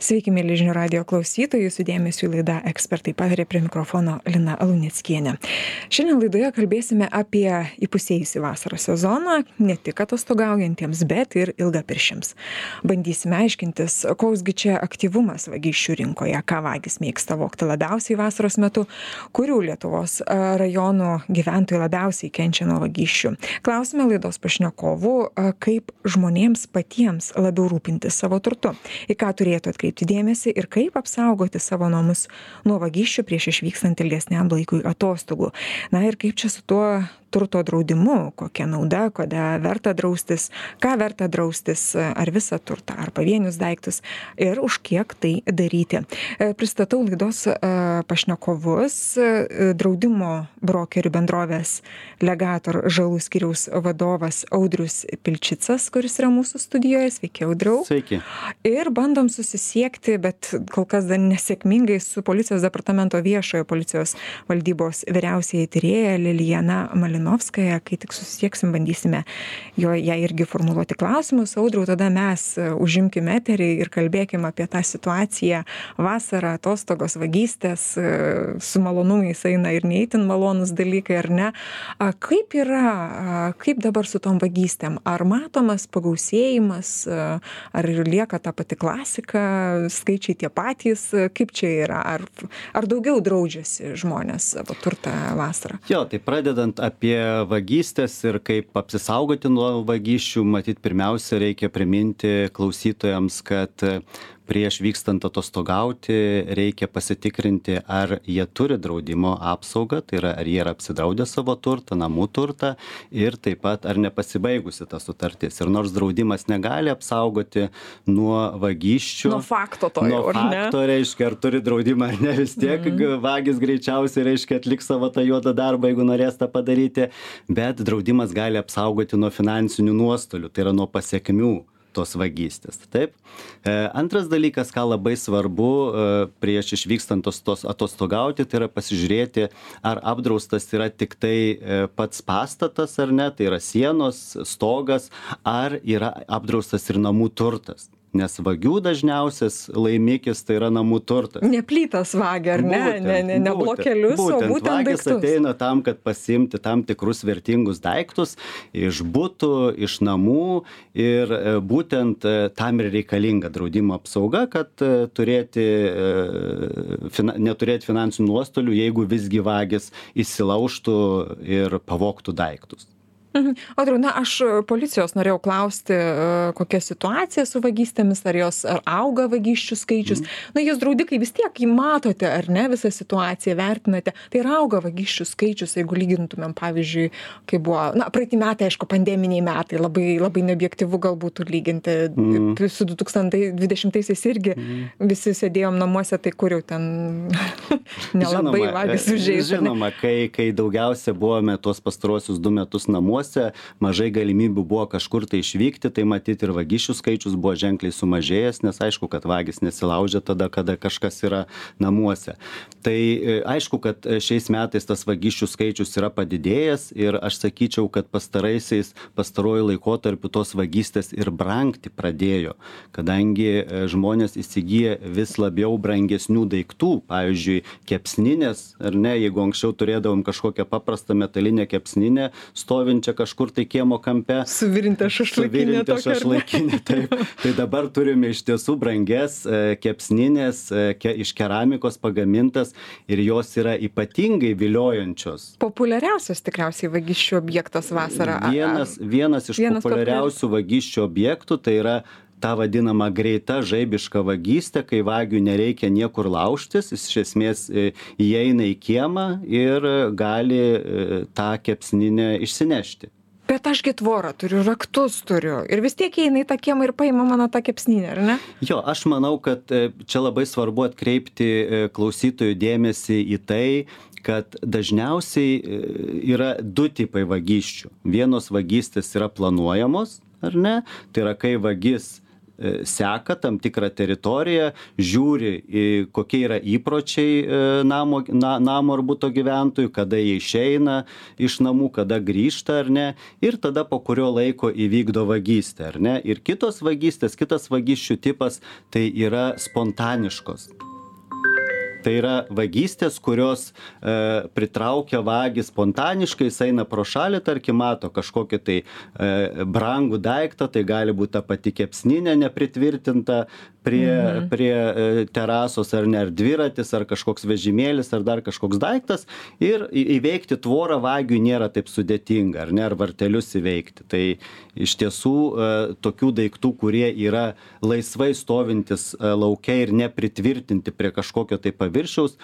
Sveiki, mėly žinių radio klausytojai, jūsų dėmesio į laidą ekspertai patarė prie mikrofono Lina Aluneckienė. Šiandien laidoje kalbėsime apie įpusėjusi vasaros sezoną, ne tik atostogaujantiems, bet ir ilgapiršiams. Bandysime aiškintis, koksgi čia aktyvumas vagysčių rinkoje, ką vagys mėgsta vokti labiausiai vasaros metu, kurių Lietuvos rajonų gyventojai labiausiai kenčia nuo vagysčių. Klausime laidos pašnekovų, kaip žmonėms patiems labiau rūpintis savo turtu, į ką turėtų atkreipti atkreipti dėmesį ir kaip apsaugoti savo namus nuo vagysčių prieš išvykstant ilgesniam laikui atostogų. Na ir kaip čia su tuo turto draudimu kokia nauda kada verta draustis ką verta draustis ar visą turtą ar pavienius daiktus ir už kiek tai daryti. E, pristatau laidos e, pašnekovus e, draudimo brokerių bendrovės legator žalų skyriaus vadovas audrius pilčicas kuris yra mūsų studijoje. Sveiki audriau. Sveiki. Ir bandom susisiekti bet kol kas dar nesėkmingai su policijos departamento viešojo policijos valdybos vyriausiąja tyrėja lilijana malinauskas malinovskaja kai tik susisieksim bandysime jo jai irgi formuluoti klausimus. Audriau tada mes e, užimkim eterį ir kalbėkim apie tą situaciją. Vasara atostogos vagystės e, su malonumais eina ir ne itin malonūs dalykai ar ne? Kaip yra kaip dabar su tom vagystėm? Ar matomas pagausėjimas e, ar lieka ta pati klasika skaičiai tie patys? Kaip čia yra? Ar ar daugiau draudžiasi žmonės savo turtą vasarą? Jo tai pradedant apie apie vagystes ir kaip apsisaugoti nuo vagysčių matyt pirmiausia reikia priminti klausytojams kad prieš vykstant atostogauti reikia pasitikrinti ar jie turi draudimo apsaugą tai yra ar jie yra apsidraudę savo turtą namų turtą ir taip pat ar nepasibaigusi ta sutartis. Ir nors draudimas negali apsaugoti nuo vagysčių nuo fakto to nuo fakto reiškia ar turi draudimą ar ne vis tiek mm. vagys greičiausiai reiškia atliks savo tą juodą darbą jeigu norės tą padaryti bet draudimas gali apsaugoti nuo finansinių nuostolių tai yra nuo pasekmių tos vagystės. Taip. E, antras dalykas ką labai svarbu e, prieš išvykstant tos tos atostogauti tai yra pasižiūrėti ar apdraustas yra tiktai e, pats pastatas ar ne tai yra sienos stogas ar yra apdraustas ir namų turtas nes vagių dažniausias laimikis tai yra namų turtas. Ne plytas vagia, ar ne? Būtent, ne, ne, ne blokelius, būtent, o būtent vagis daiktus. ateina tam, kad pasimti tam tikrus vertingus daiktus iš būtų, iš namų ir e, būtent e, tam ir reikalinga draudimo apsauga, kad e, turėti, fina, neturėti finansinių nuostolių, jeigu visgi vagis įsilaužtų ir pavoktų daiktus. Mhm. Audriu, na, aš e, policijos norėjau klausti, e, kokia situacija su vagystėmis, ar jos ar auga vagysčių skaičius. Mm. Na, jūs draudikai vis tiek jį matote, ar ne, visą situaciją vertinate. Tai ir auga vagysčių skaičius, jeigu lygintumėm, pavyzdžiui, kai buvo, na, praeitį metai, aišku, pandeminiai metai, labai, labai neobjektivu galbūt lyginti mm. su 2020-aisiais irgi mm. visi sėdėjom namuose, tai kur jau ten nelabai vagys užžeidė. Žinoma, kai, kai daugiausia buvome tuos pastaruosius du metus namuose, namuose mažai galimybių buvo kažkur tai išvykti tai matyt ir vagysčių skaičius buvo ženkliai sumažėjęs nes aišku kad vagys nesilaužia tada kada kažkas yra namuose. Tai e, aišku kad e, šiais metais tas vagysčių skaičius yra padidėjęs ir aš sakyčiau kad pastaraisiais pastaruoju laikotarpiu tos vagystės ir brangti pradėjo kadangi e, žmonės įsigyja vis labiau brangesnių daiktų pavyzdžiui kepsninės ar ne jeigu anksčiau turėdavom kažkokią paprastą metalinę kepsninę stovinčią čia kažkur tai kiemo kampe. Suvirinta šašlaikinė. Suvirinta šašlaikinė, taip. Tai dabar turime iš tiesų branges e, kepsninės, e, ke, iš keramikos pagamintas ir jos yra ypatingai viliojančios. Populiariausias tikriausiai vagysčių objektas vasarą. Vienas, vienas iš vienas populiariausių vagysčių objektų tai yra ta vadinama greita žaibiška vagystė kai vagiui nereikia niekur laužtis jis iš esmės e, įeina į kiemą ir gali e, tą kepsninę išsinešti. Bet aš gi tvorą turiu raktus turiu. Ir vis tiek įeina į tą kiemą ir paima mano tą kepsninę ar ne? Jo aš manau kad e, čia labai svarbu atkreipti klausytojų dėmesį į tai kad dažniausiai yra du tipai vagysčių. Vienos vagystės yra planuojamos ar ne? Tai yra kai vagis e, seka tam tikrą teritoriją, žiūri, kokie yra įpročiai namo, na, namo ar būto gyventojų, kada jie išeina iš namų, kada grįžta ar ne, ir tada po kurio laiko įvykdo vagystę, ar ne. Ir kitos vagystės, kitas vagysčių tipas tai yra spontaniškos tai yra vagystės kurios e, pritraukia vagį spontaniškai jis eina pro šalį tarkim mato kažkokį tai e, brangų daiktą tai gali būt ta pati kepsninė nepritvirtinta prie mhm. prie e, terasos ar ne ar dviratis ar kažkoks vežimėlis ar dar kažkoks daiktas. Ir į įveikti tvorą vagiui nėra taip sudėtinga ar ne ar vartelius įveikti. Tai iš tiesų e, tokių daiktų kurie yra laisvai stovintys e, lauke ir nepritvirtinti prie kažkokio tai paviršiaus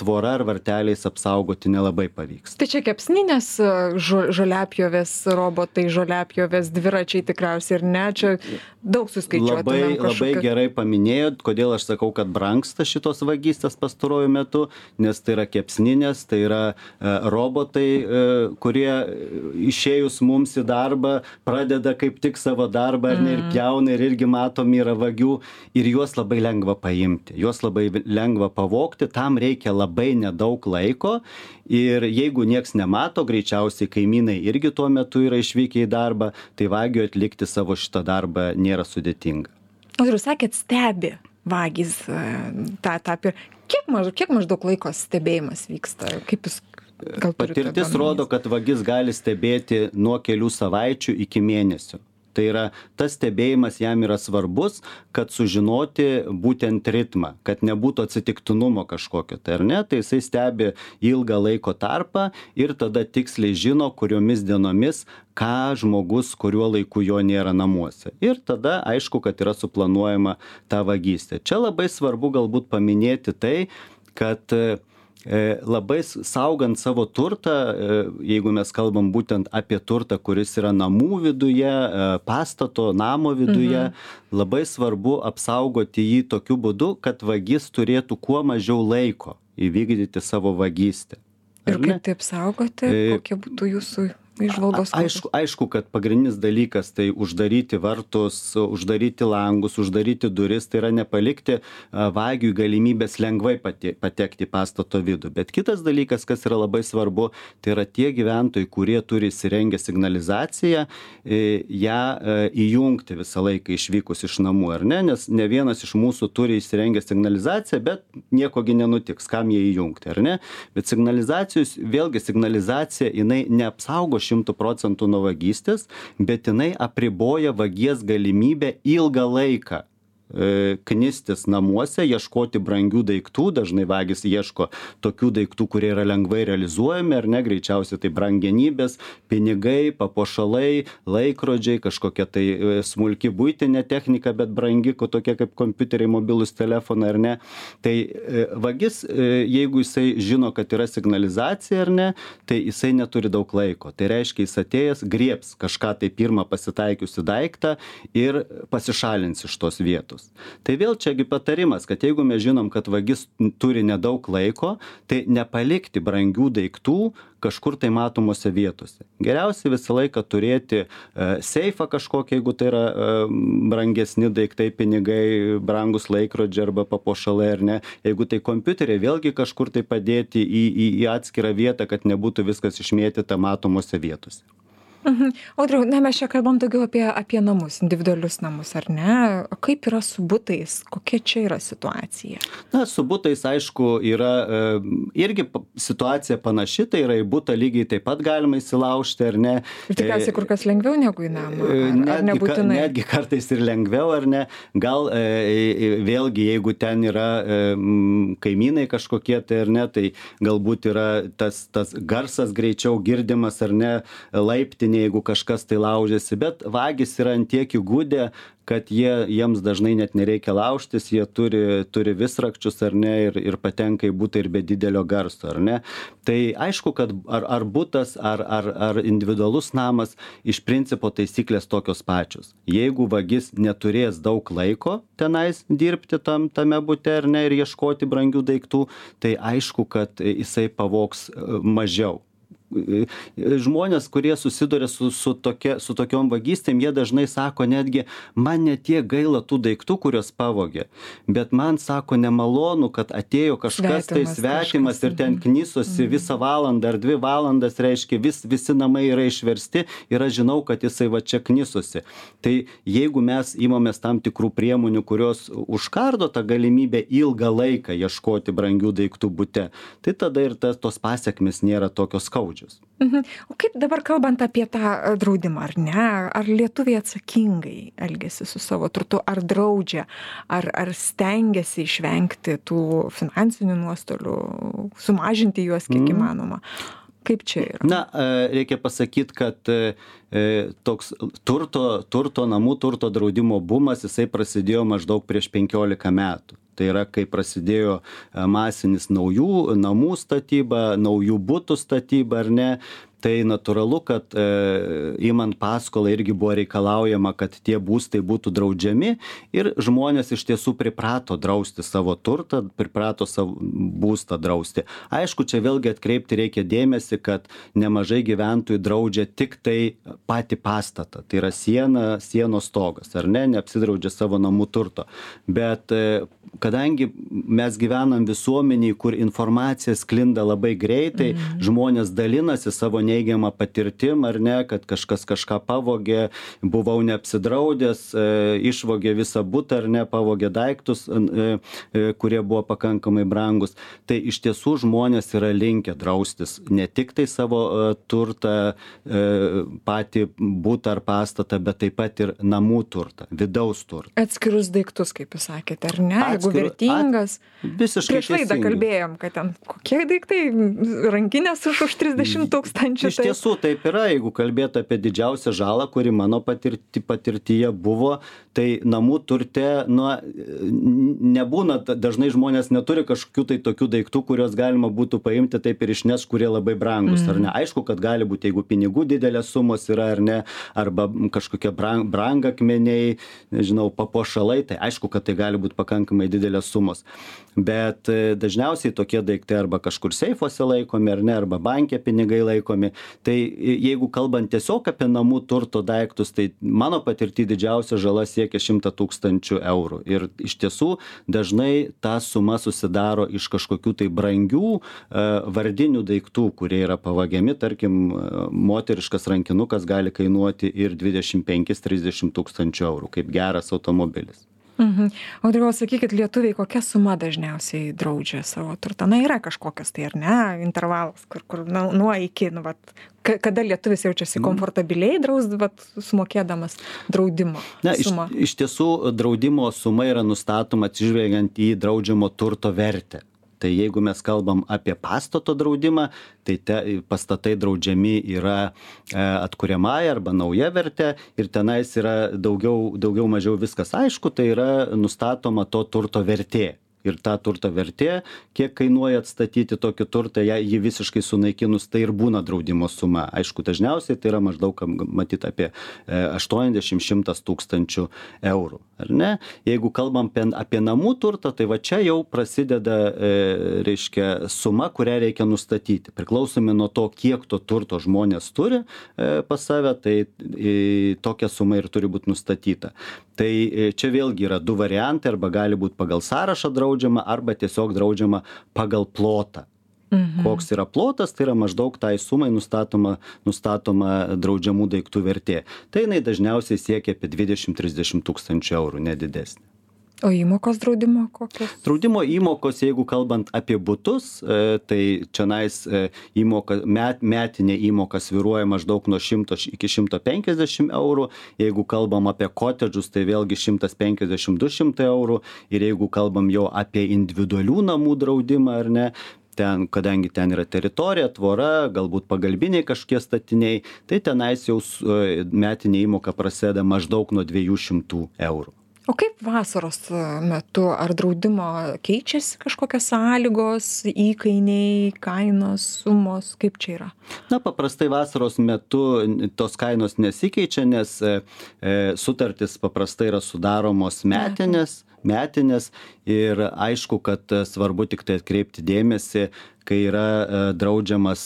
tvora ar varteliais apsaugoti nelabai pavyks. Tai čia kepsninės žo žoliapjovės robotai žoliapjovės dviračiai tikriausiai ar ne? Čia daug suskaičiuotumėm labai labai gerai paminėjot kodėl aš sakau kad brangsta šitos vagystės pastaruoju metu nes tai yra kepsninės tai yra e, robotai e, kurie išėjus mums į darbą pradeda kaip tik savo darbą ar ne ir mm. pjauna ir irgi matom yra vagių ir juos labai lengva paimti juos labai lengva pavogti tam reikia labai nedaug laiko ir jeigu nieks nemato greičiausiai kaimynai irgi tuo metu yra išvykę į darbą tai vagiui atlikti savo šitą darbą nėra sudėtinga audriau sakėt stebi vagys e, tą pir kiek maž kiek maždaug laiko stebėjimas vyksta? Kaip jūs patirtis rodo kad vagis gali stebėti nuo kelių savaičių iki mėnesių tai yra tas stebėjimas jam yra svarbus kad sužinoti būtent ritmą kad nebūtų atsitiktinumo kažkokio tai ar ne? Tai jisai stebi ilgą laiko tarpą ir tada tiksliai žino kuriomis dienomis ką žmogus kuriuo laiku jo nėra namuose. Ir tada aišku kad yra suplanuojama ta vagystė. Čia labai svarbu galbūt paminėti tai kad labai saugant savo turtą, e, jeigu mes kalbam būtent apie turtą, kuris yra namų viduje, e, pastato, namo viduje, mhm. labai svarbu apsaugoti jį tokiu būdu, kad vagis turėtų kuo mažiau laiko įvykdyti savo vagystę. Ir kaip tai apsaugoti, kokie būtų jūsų įžvalgos aišku aišku kad pagrindinis dalykas tai uždaryti vartus uždaryti langus uždaryti duris tai yra nepalikti vagiui galimybės lengvai pati patekti į pastato vidų. Bet kitas dalykas kas yra labai svarbu tai yra tie gyventojai kurie turi įsirengę signalizaciją ją įjungti visą laiką išvykus iš namų ar ne? Nes ne vienas iš mūsų turi įsirengę signalizaciją bet nieko gi nenutiks kam ją įjungti ar ne? Bet signalizacijos vėlgi signalizacija jinai neapsaugo šimtu procentų nuo vagystės bet jinai apriboja vagies galimybę ilgą laiką knistis namuose ieškoti brangių daiktų. Dažnai vagys ieško tokių daiktų kurie yra lengvai realizuojami ar ne? Greičiausiai tai brangenybės pinigai papuošalai laikrodžiai kažkokia tai e, smulki buitinė technika bet brangi tokia kaip kompiuteriai mobilūs telefonai ar ne? Tai e, vagis jeigu jisai žino kad yra signalizacija ar ne tai jisai neturi daug laiko. Tai reiškia jis atėjęs griebs kažką tai pirmą pasitaikiusį daiktą ir pasišalins iš tos vietos daiktus tai vėl čia gi patarimas kad jeigu mes žinom kad vagis turi nedaug laiko tai nepalikti brangių daiktų kažkur tai matomose vietose. Geriausia visą laiką turėti e, seifą kažkokį jeigu tai yra e, brangesni daiktai pinigai brangūs laikrodžiai arba papuošalai ar ne. Jeigu tai kompiuteriai vėlgi kažkur tai padėti į į į atskirą vietą kad nebūtų viskas išmėtyta matomose vietose Mhm. Audriau, na mes čia kalbam daugiau apie, apie namus, individualius namus, ar ne? O kaip yra su būtais? Kokia čia yra situacija? Na, su būtais, aišku, yra e, irgi situacija panaši, tai yra į būtą lygiai taip pat galima įsilaužti, ar ne? Ir tikriausiai kur kas lengviau negu į namą. Ar, netgi, ar nebūtinai? Netgi kartais ir lengviau, ar ne? Gal e, e, vėlgi, jeigu ten yra e, kaimynai kažkokie, tai ar ne, tai galbūt yra tas, tas garsas greičiau girdimas, ar ne, laiptinė jeigu kažkas tai laužiasi bet vagys yra ant tiek įgudę kad jie jiems dažnai net nereikia laužtis jie turi turi visrakčius ar ne ir ir patenka į butą ir be didelio garso ar ne? Tai aišku kad ar ar butas ar ar ar individualus namas iš principo taisyklės tokios pačios. Jeigu vagis neturės daug laiko tenais dirbti tam tame bute ar ne ir ieškoti brangių daiktų tai aišku kad jisai pavogs mažiau. e, žmonės, kurie susiduria su, su, tokia, su tokiom vagystėm, jie dažnai sako netgi, man netie gaila tų daiktų, kuriuos pavogė, bet man sako nemalonu, kad atėjo kažkas tai Svetimas svetimas kažkas, ir ten knysosi visą valandą ar dvi valandas, reiškia, vis, visi namai yra išversti ir aš žinau, kad jisai va čia knysosi. Tai jeigu mes įmamės tam tikrų priemonių, kurios užkardo tą galimybę ilgą laiką ieškoti brangių daiktų būte, tai tada ir tas, tos pasiekmes nėra tokios skaudžios. Mhm. O kaip dabar kalbant apie tą e, draudimą, ar ne? Ar lietuviai atsakingai elgesi su savo turtu, ar draudžia, ar, ar stengiasi išvengti tų finansinių nuostolių, sumažinti juos kiek Mhm. įmanoma? Kaip čia yra? Na, e, reikia pasakyti, kad e, toks turto, turto namų, turto draudimo bumas, jisai prasidėjo maždaug prieš 15 metų. Tai yra, kai prasidėjo e, masinis naujų namų statyba, naujų būtų statyba ar ne, tai natūralu kad e, imant paskolą irgi buvo reikalaujama kad tie būstai būtų draudžiami ir žmonės iš tiesų priprato drausti savo turtą priprato savo būstą drausti. Aišku čia vėlgi atkreipti reikia dėmesį kad nemažai gyventojų draudžia tiktai patį pastatą. Tai yra siena sienos stogas ar ne neapsidraudžia savo namų turto. Bet e, kadangi mes gyvenam visuomenėj kur informacija sklinda labai greitai žmonės dalinasi savo neigiama patirtim ar ne kad kažkas kažką pavogė buvau neapsidraudęs e, išvogė visą butą ar ne pavogė daiktus e, e, kurie buvo pakankamai brangūs tai iš tiesų žmonės yra linkę draustis ne tiktai savo e, turtą patį butą ar pastatą bet taip pat ir namų turtą vidaus turtą Atskirus daiktus, kaip jūs sakėte, ar ne? Jeigu vertingas. visiškai Prieš laidą kalbėjom, kad ten kokie daiktai, rankinės už, už 30 tūkstančių. Iš tiesų taip yra, jeigu kalbėtų apie didžiausią žalą, kuri mano patirti, patirtyje buvo, tai namų turte, nu, nebūna, dažnai žmonės neturi kažkokių tai tokių daiktų, kuriuos galima būtų paimti taip ir išneš, kurie labai brangus, ar ne? Aišku, kad gali būti, jeigu pinigų didelės sumos yra ar ne, arba kažkokie brang, brangakmeniai, nežinau, papuošalai, tai aišku, kad tai gali būti pakankamai didelės sumos. Bet e, dažniausiai tokie daiktai arba kažkur seifuose laikomi, ar ne, arba bankė pinigai laikomi. Tai jeigu kalbant tiesiog apie namų turto daiktus, tai mano patirti didžiausia žala siekia 100 tūkstančių eurų. Ir iš tiesų dažnai ta suma susidaro iš kažkokių tai brangių e, vardinių daiktų, kurie yra pavagiami, tarkim, e, moteriškas rankinukas gali kainuoti ir 25-30 tūkstančių eurų, kaip geras automobilis. Mhm. O dabar sakykit, lietuviai kokia suma dažniausiai draudžia savo turtą? Na, yra kažkokias tai, ar ne, intervalas, kur, kur nu, nuo iki, nu, vat, ka- kada lietuvis jaučiasi komfortabiliai draus, vat, sumokėdamas draudimo Na, iš, sumą. iš tiesų draudimo suma yra nustatoma atsižvelgiant į draudžiamo turto vertę. Tai jeigu mes kalbam apie pastato draudimą, tai te, pastatai draudžiami yra e, atkuriamąją arba nauja vertė ir tenais yra daugiau, daugiau mažiau viskas aišku, tai yra nustatoma to turto vertė. Ir ta turto vertė, kiek kainuoja atstatyti tokį turtą, ją- jį visiškai sunaikinus, tai ir būna draudimo suma. Aišku, dažniausiai tai yra maždaug, matyti, apie 80-100 tūkstančių eurų. Ar ne? Jeigu kalbam apie, apie namų turtą, tai va čia jau prasideda, e, reiškia, suma, kurią reikia nustatyti. Priklausomi nuo to, kiek to turto žmonės turi e, pas save, tai e, tokia suma ir turi būti nustatyta. Tai e, čia vėlgi yra du variantai, arba gali būti pagal sąrašą draudžiama, arba tiesiog draudžiama pagal plotą. Mhm. Koks yra plotas, tai yra maždaug tai sumai nustatoma, nustatoma draudžiamų daiktų vertė. Tai jinai dažniausiai siekia apie 20-30 tūkstančių eurų, nedidesnė. O įmokos draudimo kokios? Draudimo įmokos, jeigu kalbant apie būtus, e, tai čia nais įmoka, met, metinė įmoka sviruoja maždaug nuo 100 iki 150 eurų, jeigu kalbam apie kotedžus, tai vėlgi 150-200 eurų ir jeigu kalbam jau apie individualių namų draudimą ar ne, ten, kadangi ten yra teritorija, tvora, galbūt pagalbiniai kažkokie statiniai, tai tenais jau e, metinė įmoka prasideda maždaug nuo 200 eurų. O kaip vasaros e, metu, ar draudimo keičiasi kažkokios sąlygos, įkainiai, kainos, sumos, kaip čia yra? Na, paprastai vasaros metu tos kainos nesikeičia, nes e, e, sutartys paprastai yra sudaromos metinės, metinės ir aišku kad svarbu tiktai atkreipti dėmesį kai yra draudžiamas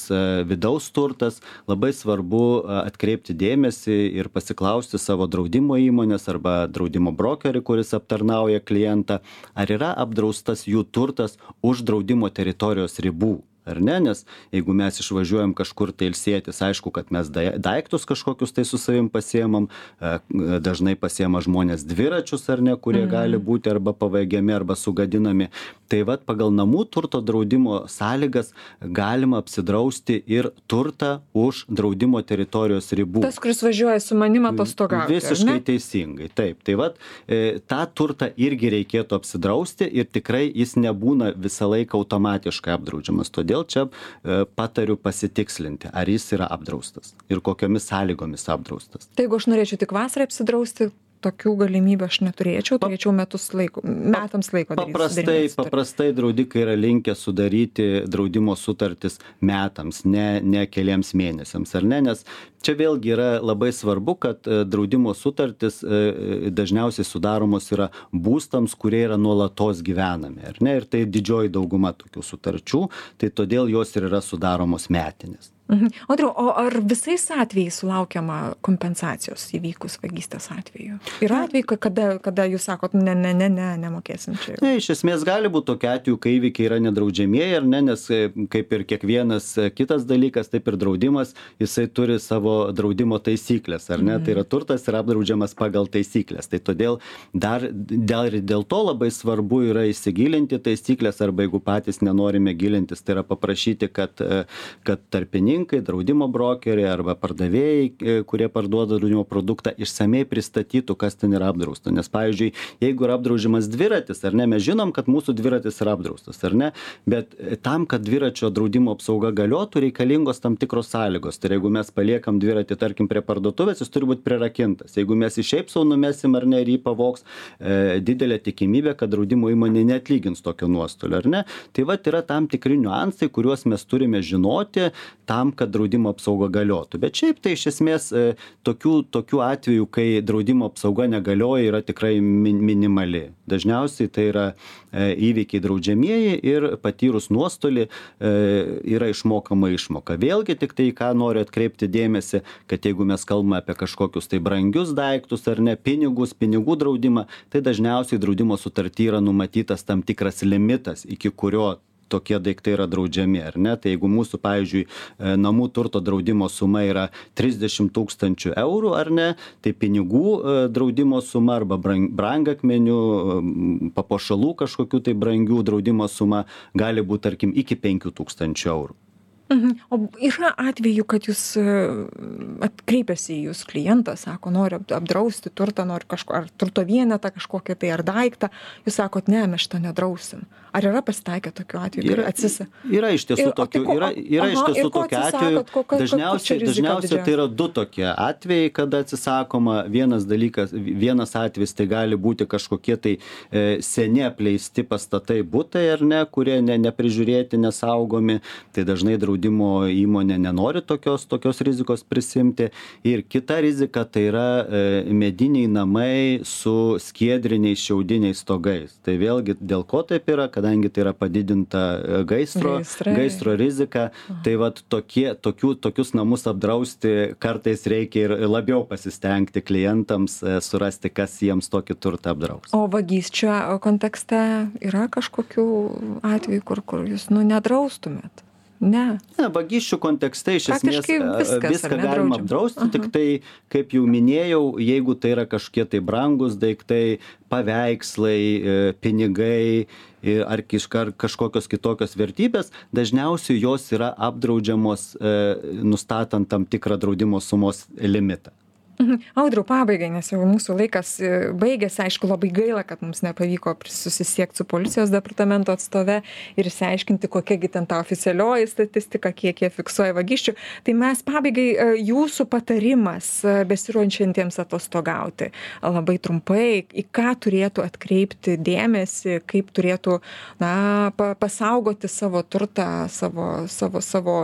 vidaus turtas labai svarbu atkreipti dėmesį ir pasiklausti savo draudimo įmonės arba draudimo brokerį kuris aptarnauja klientą ar yra apdraustas jų turtas už draudimo teritorijos ribų ar ne? Nes jeigu mes išvažiuojam kažkur tai ilsėtis aišku kad mes dai daiktus kažkokius tai su savim pasiemam a dažnai pasiema žmonės dviračius ar ne kurie gali būti arba pavagiami arba sugadinami. Tai vat pagal namų turto draudimo sąlygas galima apsidrausti ir turtą už draudimo teritorijos ribų. Tas kuris važiuoja su manim atostogauti visiškai teisingai. Taip tai vat e, tą turtą irgi reikėtų apsidrausti ir tikrai jis nebūna visą laiką automatiškai apdraudžiamas. Todėl todėl čia e, patariu pasitikslinti ar jis yra apdraustas ir kokiomis sąlygomis apdraustas. Tai jeigu aš norėčiau tik vasarą apsidrausti tokių galimybių aš neturėčiau turėčiau metus laiko metams laiko paprastai paprastai draudikai yra linkę sudaryti draudimo sutartis metams ne ne keliems mėnesiams ar ne? Nes čia vėlgi yra labai svarbu kad e, draudimo sutartys e, e, dažniausiai sudaromos yra būstams kurie yra nuolatos gyvenami ar ne? Ir tai didžioji dauguma tokių sutarčių tai todėl jos ir yra sudaromos metinės Mhm. Audriau, o ar visais atvejais sulaukiama kompensacijos įvykus vagystės atveju? Yra atvejai, kada, kada jūs sakot, ne, ne, ne, ne, nemokėsim čia. Ne, iš esmės gali būti tokia atveju, kai įvykiai yra nedraudžiamieji ar ne, nes e, kaip ir kiekvienas e, kitas dalykas, taip ir draudimas, jisai turi savo draudimo taisyklės, ar ne, mhm. tai yra turtas yra apdraudžiamas pagal taisyklės. Tai todėl dar dėl, ir dėl to labai svarbu yra įsigilinti taisyklės arba jeigu patys nenorime gilintis, tai yra paprašyti, kad, e, kad tarpininkai savininkai draudimo brokeriai arba pardavėjai e, kurie parduoda draudimo produktą išsamiai pristatytų kas ten yra apdrausta. Nes pavyzdžiui jeigu yra apdraudžiamas dviratis ar ne mes žinom kad mūsų dviratis yra apdraustas ar ne bet e, tam kad dviračio draudimo apsauga galiotų reikalingos tam tikros sąlygos. Tai yra jeigu mes paliekam dviratį tarkim prie parduotuvės jis turi būt prirakintas. Jeigu mes jį šiaip sau numesim ar ne ir jį pavogs e, didelė tikimybė kad draudimo įmonė neatlygins tokio nuostolio ar ne. Tai vat yra tam tikri niuansai kuriuos mes turime žinoti tam tam kad draudimo apsauga galiotų. Bet šiaip tai iš esmės e, tokių tokių atvejų kai draudimo apsauga negalioja yra tikrai min minimali. Dažniausiai tai yra e, įvykiai draudžiamieji ir patyrus nuostolį e, yra išmokama išmoka. Vėlgi tiktai į ką noriu atkreipti dėmesį kad jeigu mes kalbame apie kažkokius tai brangius daiktus ar ne pinigus pinigų draudimą tai dažniausiai draudimo sutarty yra numatytas tam tikras limitas iki kurio tokie daiktai yra draudžiami ar ne tai jeigu mūsų pavyzdžiui e, namų turto draudimo suma yra trisdešim tūkstančių eurų ar ne tai pinigų e, draudimo suma arba brang brangakmenių papuošalų kažkokių tai brangių draudimo suma gali būt tarkim iki penkių tūkstančių eurų Mhm. O yra atvejų, kad jūs e, atkreipiasi į jūs klientą, sako, noriu apdrausti turtą, noriu kažko, ar turto vienetą kažkokią tai, ar daiktą, jūs sakot, ne, mes šito nedrausim. Ar yra pasitaikę tokiu atveju? Yra, atsisa... yra iš tiesų tokių, tai yra, yra iš tiesų tokių atvejų. Dažniausiai, dažniausiai tai yra du tokie atvejai, kada atsisakoma. Vienas dalykas, vienas atvejis tai gali būti kažkokie tai e, seni apleisti pastatai būtai ar ne, kurie ne, neprižiūrėti, nesaugomi. Tai dažnai draudimo įmonė nenori tokios tokios rizikos prisiimti ir kita rizika tai yra e, mediniai namai su skiedriniais šiaudiniais stogais tai vėlgi dėl ko taip yra kadangi tai yra padidinta e, gaisro Gaisrai. gaisro rizika tai vat tokie tokių tokius namus apdrausti kartais reikia ir labiau pasistengti klientams e, surasti kas jiems tokį turtą apdraus O vagysčių kontekste yra kažkokių atvejų, kur, kur jūs nu, nedraustumėt? Ne. Ne, vagysčių kontekste iš esmės viskas, viską ne, galima apdrausti, Aha. tik tai, kaip jau minėjau, jeigu tai yra kažkokie tai brangus daiktai, paveikslai, e, pinigai e, ar kažkokios kitokios vertybės, dažniausiai jos yra apdraudžiamos e, nustatant tam tikrą draudimo sumos limitą. Mhm. Audriau, pabaigai, nes jau mūsų laikas e, baigėsi, aišku, labai gaila, kad mums nepavyko susisiekti su policijos departamento atstove ir išsiaiškinti, kokiagi ten ta oficialioji statistika, kiek jie fiksuoja vagysčių. Tai mes pabaigai e, jūsų patarimas e, besiruošiantiems atostogauti. Labai trumpai, į ką turėtų atkreipti dėmesį, kaip turėtų na, pa, pasaugoti savo turtą, savo, savo, savo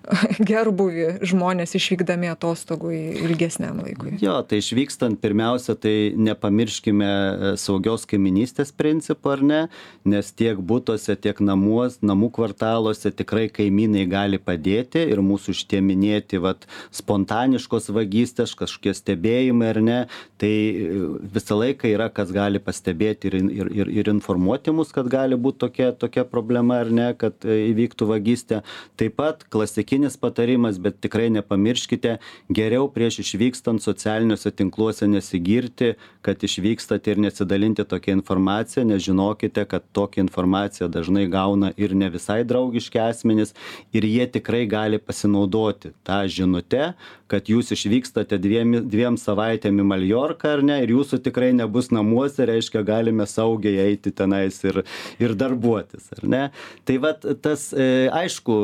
gerbuvį žmonės išvykdami atostogų ilgesniam laikui. Laikui jo tai išvykstant pirmiausia tai nepamirškime e, saugios kaimynystės principo ar ne? Nes tiek butuose tiek namuos namų kvartaluose tikrai kaimynai gali padėti ir mūsų šitie minėti vat spontaniškos vagystės kažkokie stebėjimai ar ne? Tai e, visą laiką yra kas gali pastebėti ir ir ir ir informuoti mus kad gali būt tokia tokia problema ar ne kad e, įvyktų vagystė. Taip pat klasikinis patarimas bet tikrai nepamirškite geriau prieš išvykstant socialiniuose tinkluose nesigirti kad išvykstate ir nesidalinti tokia informacija nes žinokite kad tokią informaciją dažnai gauna ir ne visai draugiški asmenys ir jie tikrai gali pasinaudoti ta žinute kad jūs išvykstate dviem dviem savaitėm į maljorką ar ne ir jūsų tikrai nebus namuose reiškia galime saugiai eiti tenais ir ir darbuotis ar ne. Tai vat tas e, aišku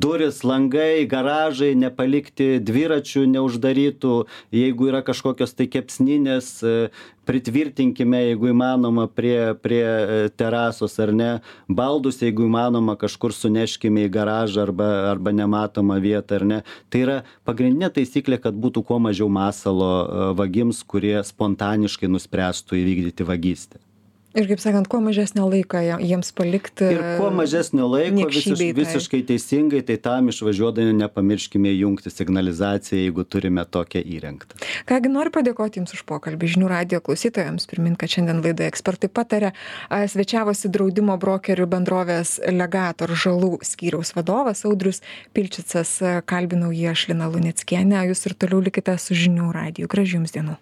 durys langai garažai nepalikti dviračių neuždarytų jeigu yra kažkokios tai kepsninės e, pritvirtinkime jeigu įmanoma prie prie e, terasos ar ne baldus jeigu įmanoma kažkur suneškime į garažą arba arba nematomą vietą ar ne. Tai yra pagrindinė taisyklė kad būtų kuo mažiau masalo e, vagims kurie spontaniškai nuspręstų įvykdyti vagystę ir kaip sakant kuo mažesnio laiko jiems palikti ir kuo mažesnio laiko visiš visiškai teisingai tai tam išvažiuodami nepamirškime įjungti signalizaciją jeigu turime tokią įrengtą. Ką gi noriu padėkoti jums už pokalbį. Žinių radijo klausytojams primint kad šiandien laidoje ekspertai pataria svečiavosi draudimo brokerių bendrovės legator žalų skyriaus vadovas audrius pilčicas. Kalbinau jį aš lina luneckienė. Jūs ir toliau likite su žinių radiju. Gražių jums dienų